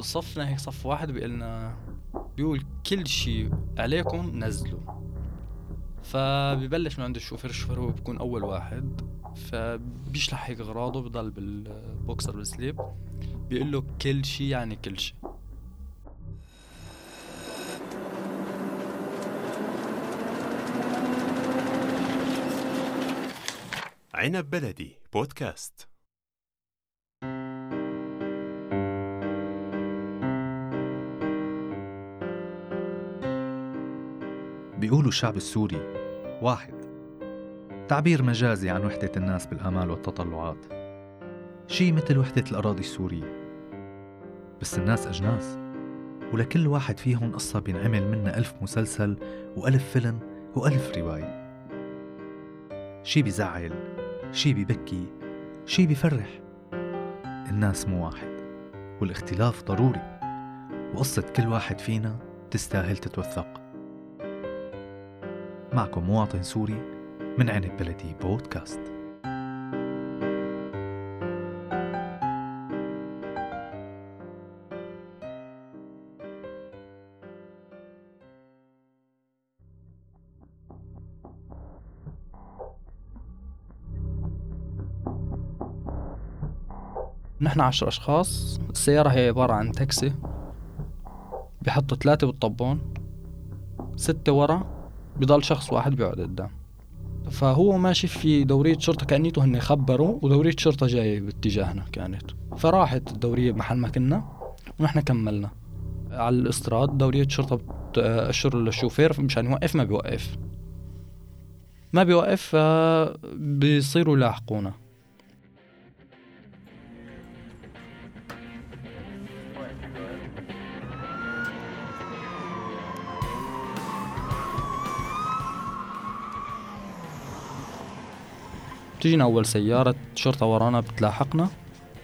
صفنا هيك صف واحد بيقول لنا بيقول كل شيء عليكم نزلوا. فبيبلش من عند الشوفير الشوفير هو بيكون أول واحد. فبيشلح هيك أغراضه بضل بالبوكسر بالسليب. بيقول له كل شيء يعني كل شيء. عنب بلدي بودكاست. بيقولوا الشعب السوري واحد. تعبير مجازي عن وحدة الناس بالآمال والتطلعات. شي مثل وحدة الأراضي السورية. بس الناس أجناس ولكل واحد فيهم قصة بينعمل منها ألف مسلسل وألف فيلم وألف رواية. شي بيزعل شي بيبكي شي بيفرح. الناس مو واحد والاختلاف ضروري. وقصة كل واحد فينا تستاهل تتوثق. معكم مواطن سوري من عنب بلدي بودكاست. نحن عشر أشخاص. السيارة هي عبارة عن تاكسي. بحطوا ثلاثة بالطبون. ستة ورا. بضل شخص واحد بيقعد قدام. فهو ماشي في دورية شرطة كأنيته هن خبروا ودورية شرطة جاية باتجاهنا كانت فراحت الدورية محل ما كنا ونحن كملنا. على الاستراد دورية شرطة بتأشر للشوفير مشان يوقف ما بيوقف. ما بيوقف بيصيروا يلاحقونا. بتجينا أول سيارة شرطة ورانا بتلاحقنا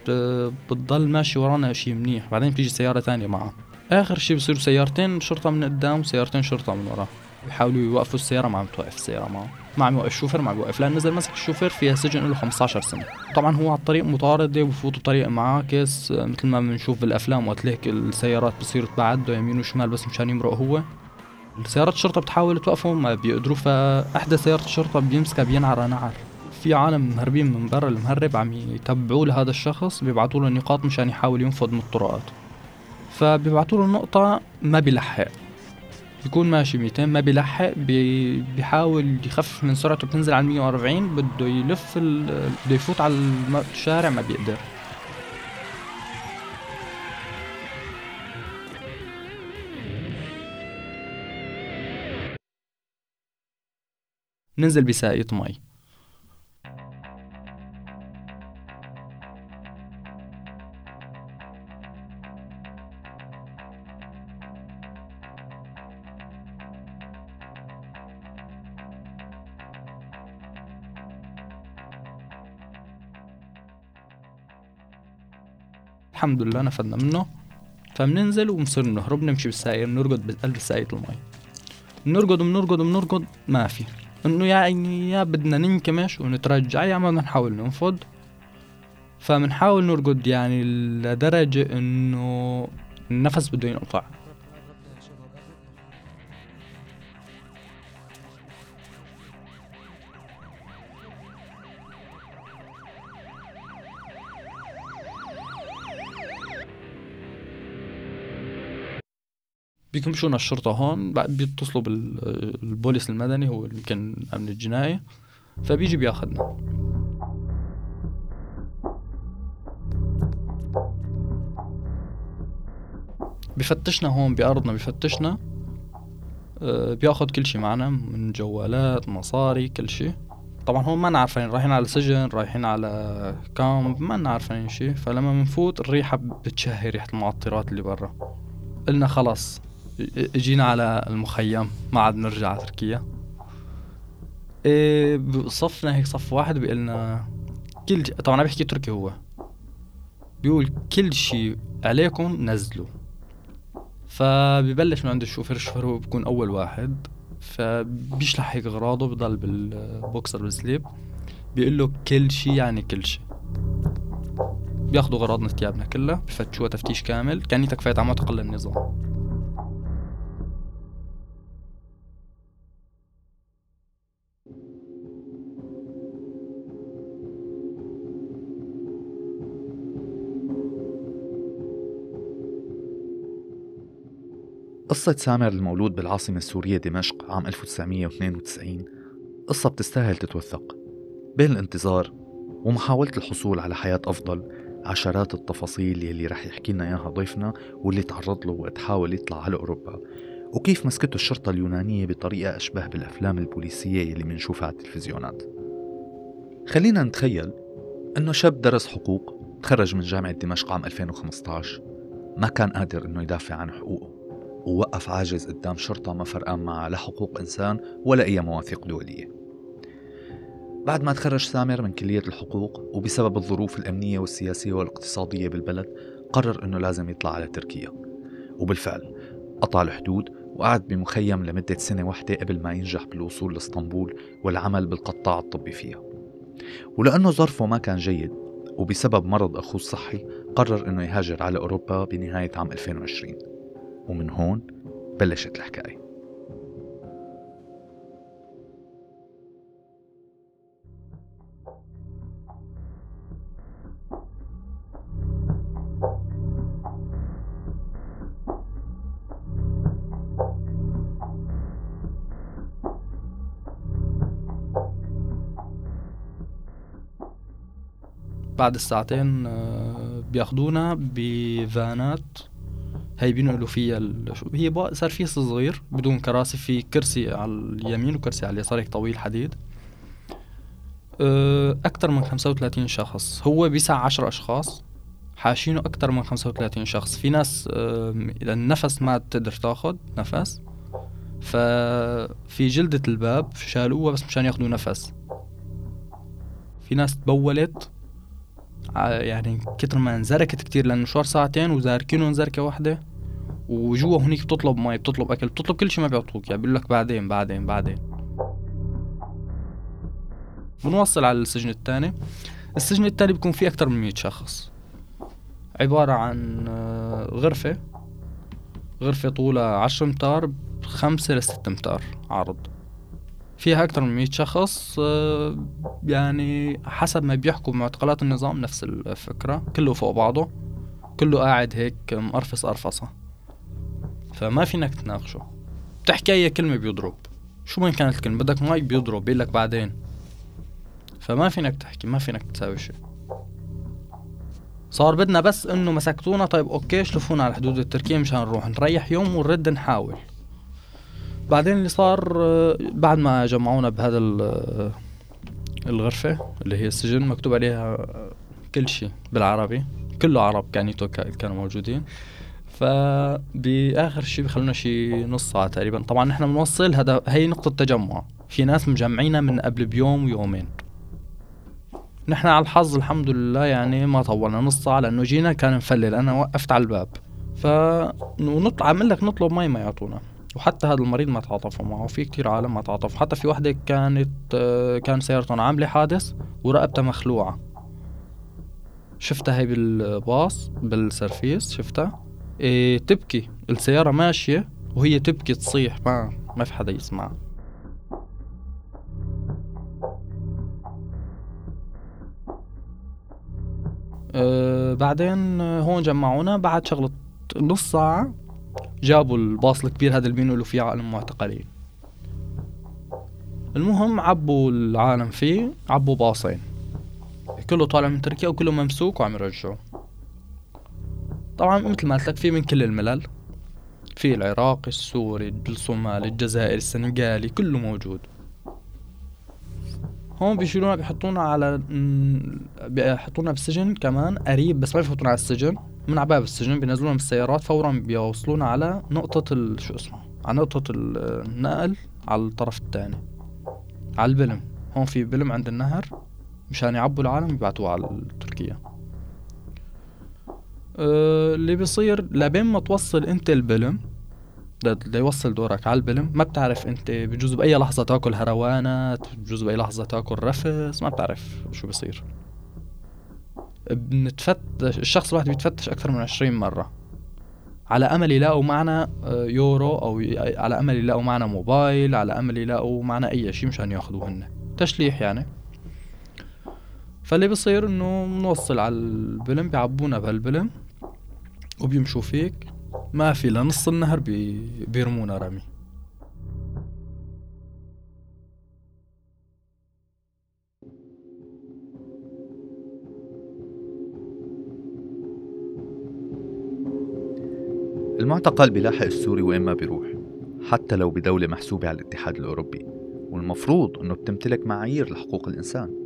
بتضل ماشي ورانا شي منيح بعدين بتيجي سيارة تانية معه آخر شي بصيروا سيارتين شرطة من قدام وسيارتين شرطة من ورا. بيحاولوا يوقفوا السيارة ما عم توقف السيارة معه. ما عم يوقف الشوفير ما عم يوقف لأن نزل مسك الشوفير فيها سجن له 15 سنة. طبعا هو على الطريق مطاردة وبفوتوا طريق معاه كيس مثل ما بنشوف بالأفلام وقت هيك السيارات بصيروا تبعده يمين وشمال بس مشان يمرق هو. سيارات الشرطة بتحاول توقفه ما بيقدروا فأحدى سيارة الشرطة بيمسكها بينعر نعر. في عالم مهربين من برا المهرب عم يتبعوا لهذا الشخص بيبعتوا له نقاط مشان يحاول ينفض من الطرقات. فبيبعتوا له نقطة ما بيلحق. بيكون ماشي 200 ما بيلحق بي بيحاول يخفف من سرعته بتنزل على 140 بده يلف بده يفوت على الشارع ما بيقدر. ننزل بساقية مي. الحمد لله نفدنا منه. فبننزل وبنصير نهرب نمشي بالساير نرقد بقلب ساقية المي. بنرقد وبنرقد وبنرقد ما في. إنه يعني يا بدنا ننكمش ونترجع يا ما بدنا نحاول ننفض. فبنحاول نرقد يعني لدرجة إنه النفس بده ينقطع. بيكمشونا الشرطة هون بعد بيتصلوا بالبوليس المدني هو يمكن أمن الجناية فبيجي بياخدنا. بفتشنا هون بأرضنا بفتشنا آه، بياخد كل شي معنا من جوالات مصاري كل شي. طبعا هون ما نعرفين رايحين على سجن رايحين على كامب ما نعرفين شي. فلما بنفوت الريحة بتشهي ريحة المعطرات اللي برا. قلنا خلاص اجينا على المخيم ما عاد نرجع على تركيا. إيه صفنا هيك صف واحد بيقول لنا كل طبعا أنا بحكي تركي هو. بيقول كل شيء عليكم نزلوا. فبيبلش من عند الشوفير الشوفير هو بيكون أول واحد. فبيشلح هيك أغراضه بضل بالبوكسر بالسليب. بيقول له كل شيء يعني كل شيء بياخذوا غراضنا ثيابنا كلها بفتشوها تفتيش كامل. كانيتك فايت على معتقل النظام. قصة سامر المولود بالعاصمة السورية دمشق عام 1992 قصة بتستاهل تتوثق. بين الانتظار ومحاولة الحصول على حياة أفضل عشرات التفاصيل يلي رح يحكي لنا إياها ضيفنا واللي تعرض له وقت حاول يطلع على أوروبا. وكيف مسكته الشرطة اليونانية بطريقة أشبه بالأفلام البوليسية يلي منشوفها على التلفزيونات؟ خلينا نتخيل إنه شاب درس حقوق تخرج من جامعة دمشق عام 2015 ما كان قادر إنه يدافع عن حقوقه. ووقف عاجز قدام شرطة ما فرقان معها لا حقوق إنسان ولا أي مواثيق دولية. بعد ما تخرج سامر من كلية الحقوق وبسبب الظروف الأمنية والسياسية والاقتصادية بالبلد قرر أنه لازم يطلع على تركيا. وبالفعل قطع الحدود وقعد بمخيم لمدة سنة واحدة قبل ما ينجح بالوصول لإسطنبول والعمل بالقطاع الطبي فيها. ولأنه ظرفه ما كان جيد وبسبب مرض أخوه الصحي قرر أنه يهاجر على أوروبا بنهاية عام 2020 ومن هون بلشت الحكاية. بعد الساعتين آه، بياخدونا بفانات هي بينقلوا فيها ال... هي سرفيس صغير بدون كراسي في كرسي على اليمين وكرسي على اليسار هيك طويل حديد. آه، أكثر من 35 شخص. هو بيسع 10 أشخاص حاشينه أكثر من 35 شخص. في ناس إذا النفس ما تقدر تاخذ نفس ففي جلدة الباب شالوها بس مشان ياخذوا نفس. في ناس تبولت يعني كتر ما انزركت كتير لأنه مشوار ساعتين وزاركينه انزركة واحدة. وجوا هنيك بتطلب مي بتطلب أكل بتطلب كل شيء ما بيعطوك يعني بيقول لك بعدين بعدين بعدين. بنوصل على السجن الثاني. السجن الثاني بيكون فيه أكتر من مية شخص. عبارة عن آه، غرفة. غرفة طولها عشر امتار خمسة لست امتار عرض. فيها أكثر من 100 شخص آه، يعني حسب ما بيحكوا معتقلات النظام نفس الفكرة. كله فوق بعضه. كله قاعد هيك مقرفص قرفصة. فما فينك تناقشه بتحكي أي كلمة بيضرب. شو ما كانت الكلمة؟ بدك ماي بيضرب بيقول لك بعدين. فما فينك تحكي ما فينك تساوي شيء. صار بدنا بس إنه مسكتونا. طيب okay شلفونا على الحدود التركية مشان نروح نريح يوم ونرد نحاول. بعدين اللي صار بعد ما جمعونا بهذا الغرفة اللي هي السجن مكتوب عليها كل شيء بالعربي. كله عرب كانيتو كانوا موجودين. فبآخر شيء بخلونا شي نص ساعة تقريبا. طبعا نحن بنوصل هذا هي نقطة تجمع. في ناس مجمعينا من قبل بيوم ويومين. نحن على الحظ الحمد لله يعني ما طولنا نص ساعة لأنه جينا كان مفلل. أنا وقفت على الباب. ف عمل لك نطلب مي ما يعطونا. وحتى هذا المريض ما تعاطفوا معه. في كتير عالم ما تعاطفوا. حتى في وحدة كانت آه، كان سيارتهم عاملة حادث ورقبتها مخلوعة. شفتها هي بالباص بالسرفيس شفتها؟ إيه تبكي. السيارة ماشية وهي تبكي تصيح. ما ما في حدا يسمع. أه بعدين هون جمعونا. بعد شغلة نص ساعة جابوا الباص الكبير هذا اللي بينقلوا فيه عالم المعتقلين. المهم عبوا العالم فيه عبوا باصين. كله طالع من تركيا وكله ممسوك وعم يرجعوا. طبعا مثل ما قلت لك في من كل الملل. في العراقي السوري الصومالي الجزائري السنغالي كله موجود. هون بيشيلونا بيحطونا على بيحطونا بالسجن كمان قريب بس ما بيحطونا على السجن. من على باب السجن بينزلونا بالسيارات فورا بيوصلونا على نقطة شو اسمه؟ على نقطة النقل على الطرف الثاني على البلم. هون في بلم عند النهر مشان يعبوا العالم يبعتوه على تركيا. أه اللي بيصير لبين ما توصل انت البلم ليوصل دورك على البلم ما بتعرف انت بجوز بأي لحظة تاكل هروانات بجوز بأي لحظة تاكل رفس ما بتعرف شو بيصير. بنتفتش الشخص الواحد بيتفتش أكثر من 20 مرة. على أمل يلاقوا معنا آه، يورو أو على أمل يلاقوا معنا موبايل على أمل يلاقوا معنا أي شيء مشان ياخذوه هن تشليح يعني. فاللي بصير إنه بنوصل على البلم بيعبونا بهالبلم. وبيمشوا فيك. ما في لنص النهر بي... بيرمونا رمي المعتقل بلاحق السوري وين ما بيروح حتى لو بدولة محسوبة على الاتحاد الأوروبي والمفروض أنه بتمتلك معايير لحقوق الإنسان.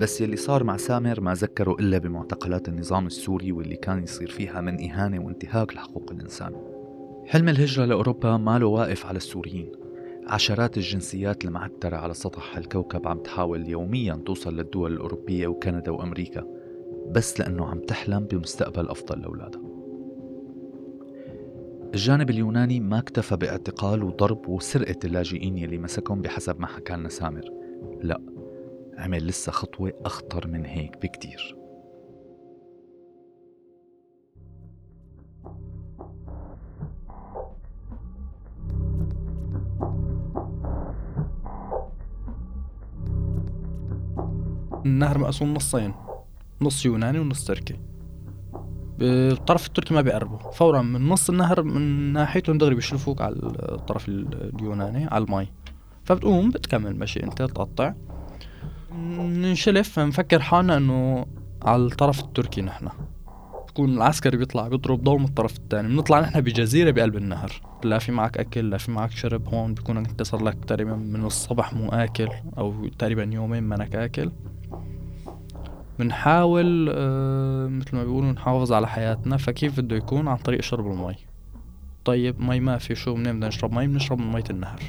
بس يلي صار مع سامر ما ذكروا إلا بمعتقلات النظام السوري واللي كان يصير فيها من إهانة وانتهاك لحقوق الإنسان. حلم الهجرة لأوروبا ماله واقف على السوريين. عشرات الجنسيات المعترة على سطح الكوكب عم تحاول يوميا توصل للدول الأوروبية وكندا وأمريكا بس لأنه عم تحلم بمستقبل أفضل لأولادها. الجانب اليوناني ما اكتفى باعتقال وضرب وسرقة اللاجئين يلي مسكهم بحسب ما حكى لنا سامر. لا عمل لسه خطوة أخطر من هيك بكتير. النهر مقسوم نصين نص يوناني ونص تركي. بالطرف التركي ما بيقربوا. فورا من نص النهر من ناحيتهم دغري بيشلفوك على الطرف اليوناني على المي. فبتقوم بتكمل مشي أنت تقطع ننشلف نفكر حالنا إنه على الطرف التركي نحن. بكون العسكري بيطلع بيضرب ضوء من الطرف الثاني بنطلع نحن بجزيرة بقلب النهر. لا في معك أكل لا في معك شرب هون بيكون انت صار لك تقريبا من الصبح مو آكل أو تقريبا يومين منك آكل. بنحاول آه مثل ما بيقولوا نحافظ على حياتنا. فكيف بده يكون؟ عن طريق شرب المي. طيب مي ما في شو منين بدنا نشرب؟ مي؟ بنشرب من مية النهر.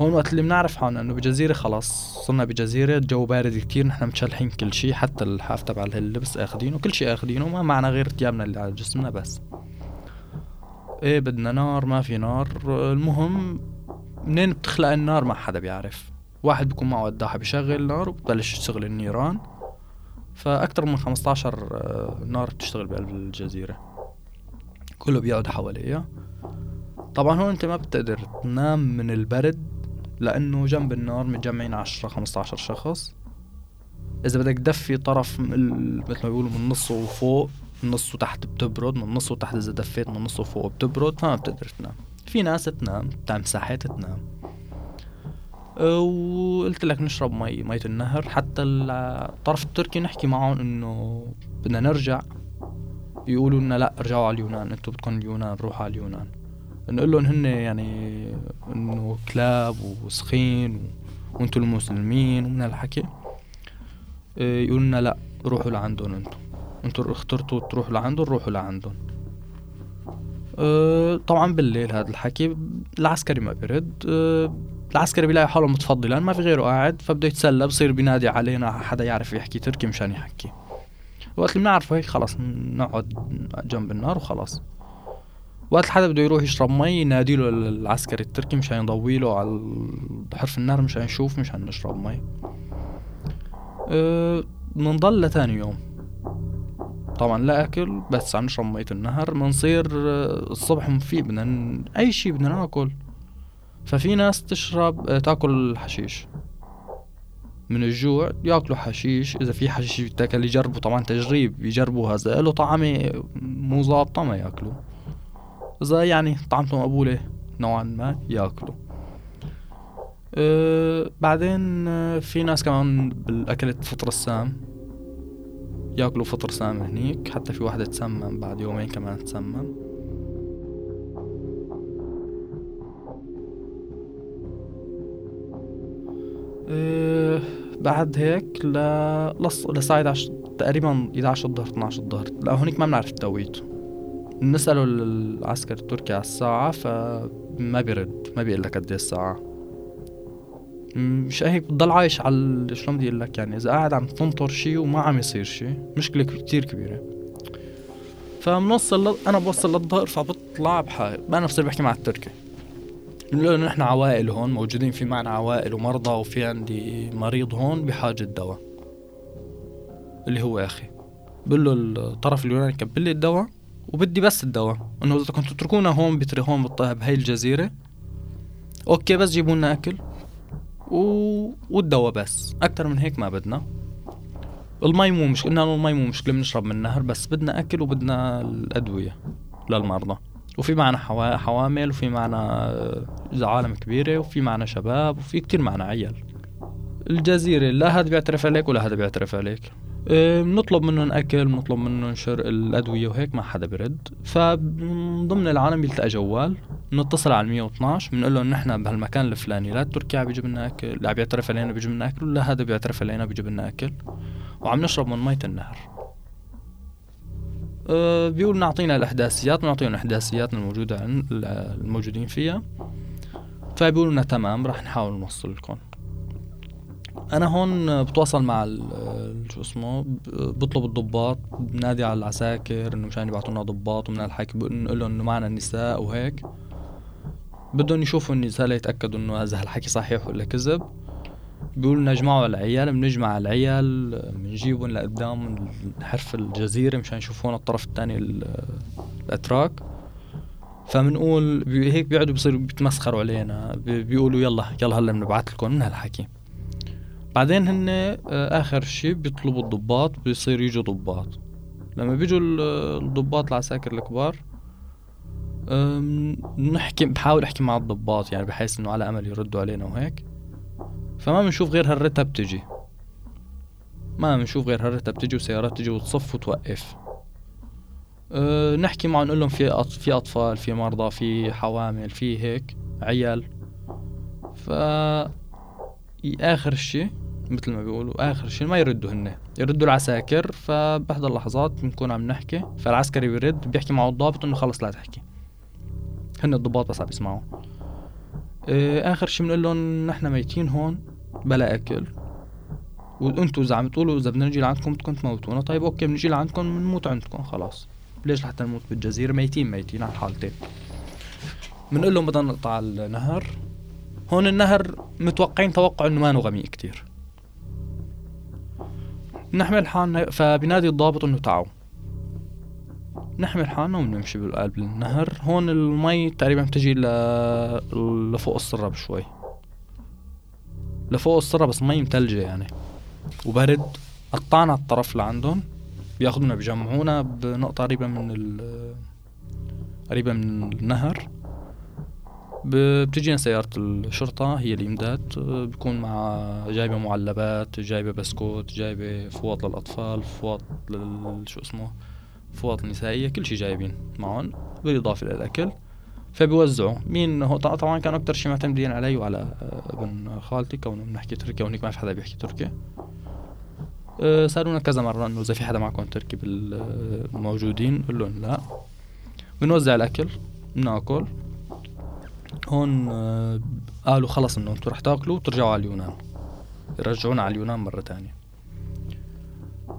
هون وقت اللي بنعرف حالنا إنه بجزيرة خلاص صرنا بجزيرة الجو بارد كتير نحن متشلحين كل شي حتى الحاف تبع اللبس اخذينه كل شي اخذينه ما معنا غير ثيابنا اللي على جسمنا بس. إيه بدنا نار ما في نار. المهم منين بتخلق النار؟ ما حدا بيعرف. واحد بيكون معه قداحة بيشغل نار وبتبلش تشتغل النيران. فأكتر من 15 آه، نار بتشتغل بقلب الجزيرة. كله بيقعد حواليها. طبعا هون أنت ما بتقدر تنام من البرد. لأنه جنب النار متجمعين 10 15 شخص. إذا بدك تدفي طرف مثل ما بيقولوا من نصه وفوق من نصه تحت بتبرد من نصه تحت إذا دفيت من نصه فوق بتبرد فما بتقدر تنام. في ناس تنام مساحات تنام. وقلت لك نشرب مي مية النهر. حتى الطرف التركي نحكي معهم إنه بدنا نرجع. يقولوا لنا لا ارجعوا على اليونان أنتم بدكم اليونان روحوا على اليونان. نقول لهم هن يعني إنه كلاب وسخين وأنتم المسلمين ومن هالحكي. إيه، يقولوا لنا لا روحوا لعندهم أنتم أنتم اخترتوا تروحوا لعندهم روحوا لعندهم. إيه، طبعا بالليل هذا الحكي العسكري ما برد إيه، العسكري بيلاقي حاله متفضلا ما في غيره قاعد فبده يتسلى بصير بينادي علينا حدا يعرف يحكي تركي مشان يحكي. وقت اللي بنعرفه هيك خلص نقعد جنب النار وخلاص. وقت حدا بده يروح يشرب مي ينادي له العسكري التركي مشان يضوي له على حرف النار مشان يشوف مشان نشرب مي. أه بنضل لتاني يوم. طبعا لا أكل بس عم نشرب مية النهر. بنصير أه، الصبح مفيد بدنا أي شي بدنا ناكل. ففي ناس تشرب أه، تاكل حشيش من الجوع ياكلوا حشيش. إذا في حشيش يتاكل يجربوا طبعا تجريب يجربوا هذا له طعمة مو ظابطة ما ياكلوا. إذا يعني طعمته مقبوله نوعا ما يأكلوا. أه بعدين أه في ناس كمان بالاكلة فطر السام يأكلوا فطر سام هنيك. حتى في واحدة تسمم بعد يومين كمان تسمم. أه بعد هيك ل لص... لساعة. تقريبا 11 الظهر 12 الظهر. لا هونيك ما بنعرف التوقيت. نسأله العسكر التركي على الساعة فما بيرد ما بيقول لك قد الساعة. مش هيك بتضل عايش على شلون بدي أقول لك يعني إذا قاعد عم تنطر شي وما عم يصير شي مشكلة كتير كبيرة. فبنوصل أنا بوصل للظهر فبطلع بحال أنا بصير بحكي مع التركي. بنقول له نحن عوائل هون موجودين في معنا عوائل ومرضى وفي عندي مريض هون بحاجة دواء. اللي هو أخي. بقول له الطرف اليوناني كبل لي الدواء. وبدي بس الدواء. إنه إذا كنتوا تتركونا هون بتري هون بهي الجزيرة. okay بس جيبوا لنا أكل و... والدواء بس. أكثر من هيك ما بدنا. المي مو مشكلة قلنا المي مو مشكلة بنشرب من النهر بس بدنا أكل وبدنا الأدوية للمرضى. وفي معنا حوا... حوامل وفي معنا آه، عالم كبيرة وفي معنا شباب وفي كتير معنا عيال. الجزيرة لا هذا بيعترف عليك ولا هذا بيعترف عليك. بنطلب منهم أكل بنطلب منهم شر الأدوية وهيك ما حدا برد فمن ضمن العالم بيلتقى جوال بنتصل على 112 بنقول لهم نحن بهالمكان الفلاني لا التركي عم بيجيب لنا أكل لا بيعترف علينا بيجيب لنا أكل ولا هذا بيعترف علينا بيجيب لنا أكل. وعم نشرب من مية النهر. أه بيقول نعطينا الإحداثيات بنعطيهم الإحداثيات الموجودة عن الموجودين فيها. فبيقولوا لنا تمام راح نحاول نوصل لكم أنا هون بتواصل مع شو اسمه بطلب الضباط بنادي على العساكر إنه مشان يبعثوا لنا ضباط ومن الحكي بنقول لهم إنه معنا نساء وهيك بدهم يشوفوا النساء ليتاكدوا إنه هذا الحكي صحيح ولا كذب. بيقولوا لنا اجمعوا العيال بنجمع العيال بنجيبهم لقدام حرف الجزيرة مشان يشوفون الطرف الثاني الأتراك. فبنقول هيك بيقعدوا بيصيروا بيتمسخروا علينا بيقولوا يلا يلا هلأ بنبعث لكم من هالحكي. بعدين هن آه، آخر شيء بيطلبوا الضباط بيصير يجوا ضباط. لما بيجوا الضباط العساكر الكبار نحكي بحاول احكي مع الضباط يعني بحيث إنه على أمل يردوا علينا وهيك. فما بنشوف غير هالرتب بتجي ما بنشوف غير هالرتب بتجي وسيارات تجي وتصف وتوقف. أه نحكي معهم نقول لهم في. في أطفال في مرضى في حوامل في هيك عيال. ف آخر شيء مثل ما بيقولوا آخر شيء ما يردوا هن يردوا العساكر فبحد اللحظات بنكون عم نحكي فالعسكري بيرد بيحكي معه الضابط إنه خلص لا تحكي. هن الضباط بس عم يسمعوا. آخر شيء بنقول لهم نحن ميتين هون بلا أكل. وأنتوا إذا عم تقولوا إذا بدنا نجي لعندكم بدكم تموتونا. طيب أوكي بنجي لعندكم بنموت عندكم خلاص. ليش لحتى نموت بالجزيرة؟ ميتين ميتين على الحالتين. بنقول لهم بدنا نقطع النهر. هون النهر متوقعين توقع إنه ما غميق كتير. نحمل حالنا فبنادي الضابط إنه تعوا. نحمل حالنا وبنمشي بالقلب النهر هون المي تقريبا بتجي ل... لفوق السرة بشوي لفوق السرة بس مي متلجة يعني. وبرد قطعنا الطرف لعندهم. بياخدونا بيجمعونا بنقطة قريبة من ال قريبة من النهر. بتجينا سيارة الشرطة هي الإمداد. بيكون مع جايبة معلبات جايبة بسكوت جايبة فواط للأطفال فواط لل شو اسمه فواط النسائية كل شي جايبين معهم بالإضافة للأكل فبيوزعوا. مين هو طبعا كانوا أكتر شي معتمدين علي وعلى ابن خالتي كونه بنحكي تركي وهنيك ما في حدا بيحكي تركي. أه، سألونا كذا مرة إنه إذا في حدا معكم تركي بالموجودين لهم لا. بنوزع الأكل بناكل. هون آه، قالوا خلص إنه أنتم رح تاكلوا وترجعوا على اليونان. يرجعونا على اليونان مرة تانية.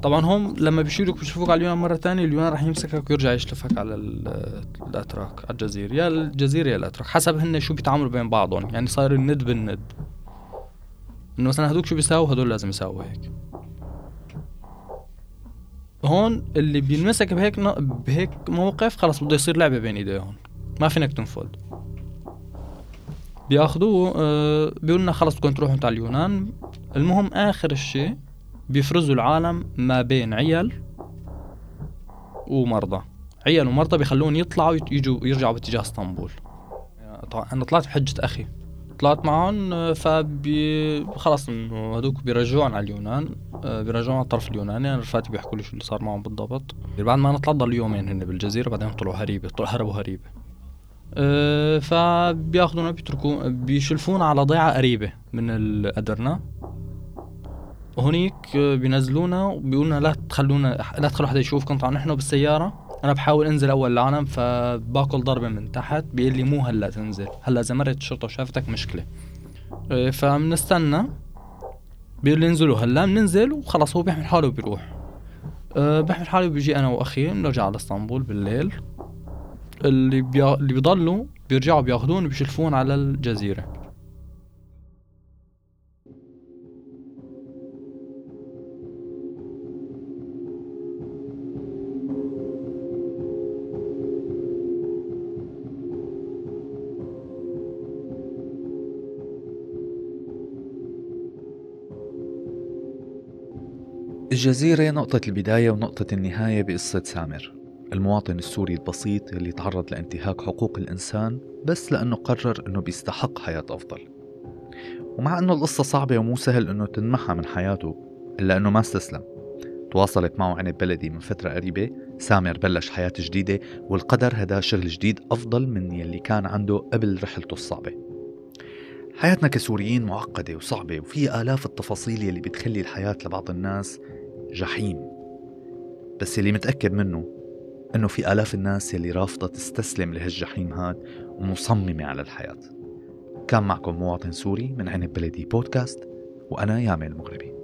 طبعا هم لما بيشيلوك بيشوفوك على اليونان مرة تانية اليونان رح يمسكك ويرجع يشلفك على الأتراك على الجزيرة. يا الجزيرة يا الأتراك. حسب هن شو بيتعاملوا بين بعضهم. يعني صاير الند بالند. إنه مثلا هدوك شو بيساووا؟ هدول لازم يساووا هيك. هون اللي بينمسك بهيك بهيك موقف خلص بده يصير لعبة بين إيديهم. ما فينك تنفذ بياخذوه آه بيقول لنا خلص بدكم تروحوا على اليونان. المهم آخر الشيء بيفرزوا العالم ما بين عيال ومرضى. عيال ومرضى بيخلون يطلعوا يجوا يرجعوا باتجاه إسطنبول. أنا طلعت بحجة أخي. طلعت معهم آه، فبي خلص إنه هذوك بيرجعون على اليونان آه، بيرجعون على الطرف اليوناني. أنا رفقاتي بيحكوا لي شو اللي صار معهم بالضبط. بعد ما نطلع ضل يومين هن بالجزيرة بعدين طلعوا هريبة طلعوا هربوا هريبة. فبياخذونا بيتركوا بيشلفونا على ضيعة قريبة من الأدرنا وهنيك بينزلونا وبيقولنا لا تخلونا لا تخلوا حدا يشوفكم طبعا نحن بالسيارة. أنا بحاول أنزل أول العالم فباكل ضربة من تحت. بيقول لي مو هلأ تنزل هلأ إذا مرت الشرطة وشافتك مشكلة. أه فبنستنى بيقول لي انزلوا هلأ بننزل وخلص هو بيحمل حاله وبيروح. أه بحمل حالي وبيجي أنا وأخي بنرجع على إسطنبول بالليل. اللي بيا... اللي بيضلوا بيرجعوا بياخذون بيشلفون على الجزيرة. الجزيرة نقطة البداية ونقطة النهاية بقصة سامر. المواطن السوري البسيط اللي تعرض لانتهاك حقوق الإنسان بس لأنه قرر أنه بيستحق حياة أفضل. ومع أنه القصة صعبة ومو سهل أنه تنمحى من حياته إلا أنه ما استسلم. تواصلت معه عنب بلدي من فترة قريبة. سامر بلش حياة جديدة والقدر هدا شغل جديد أفضل من يلي كان عنده قبل رحلته الصعبة. حياتنا كسوريين معقدة وصعبة وفي آلاف التفاصيل يلي بتخلي الحياة لبعض الناس جحيم. بس اللي متأكد منه إنه في آلاف الناس يلي رافضة تستسلم لهالجحيم هاد ومصممة على الحياة. كان معكم مواطن سوري من عنب بلدي بودكاست وأنا يامن المغربي.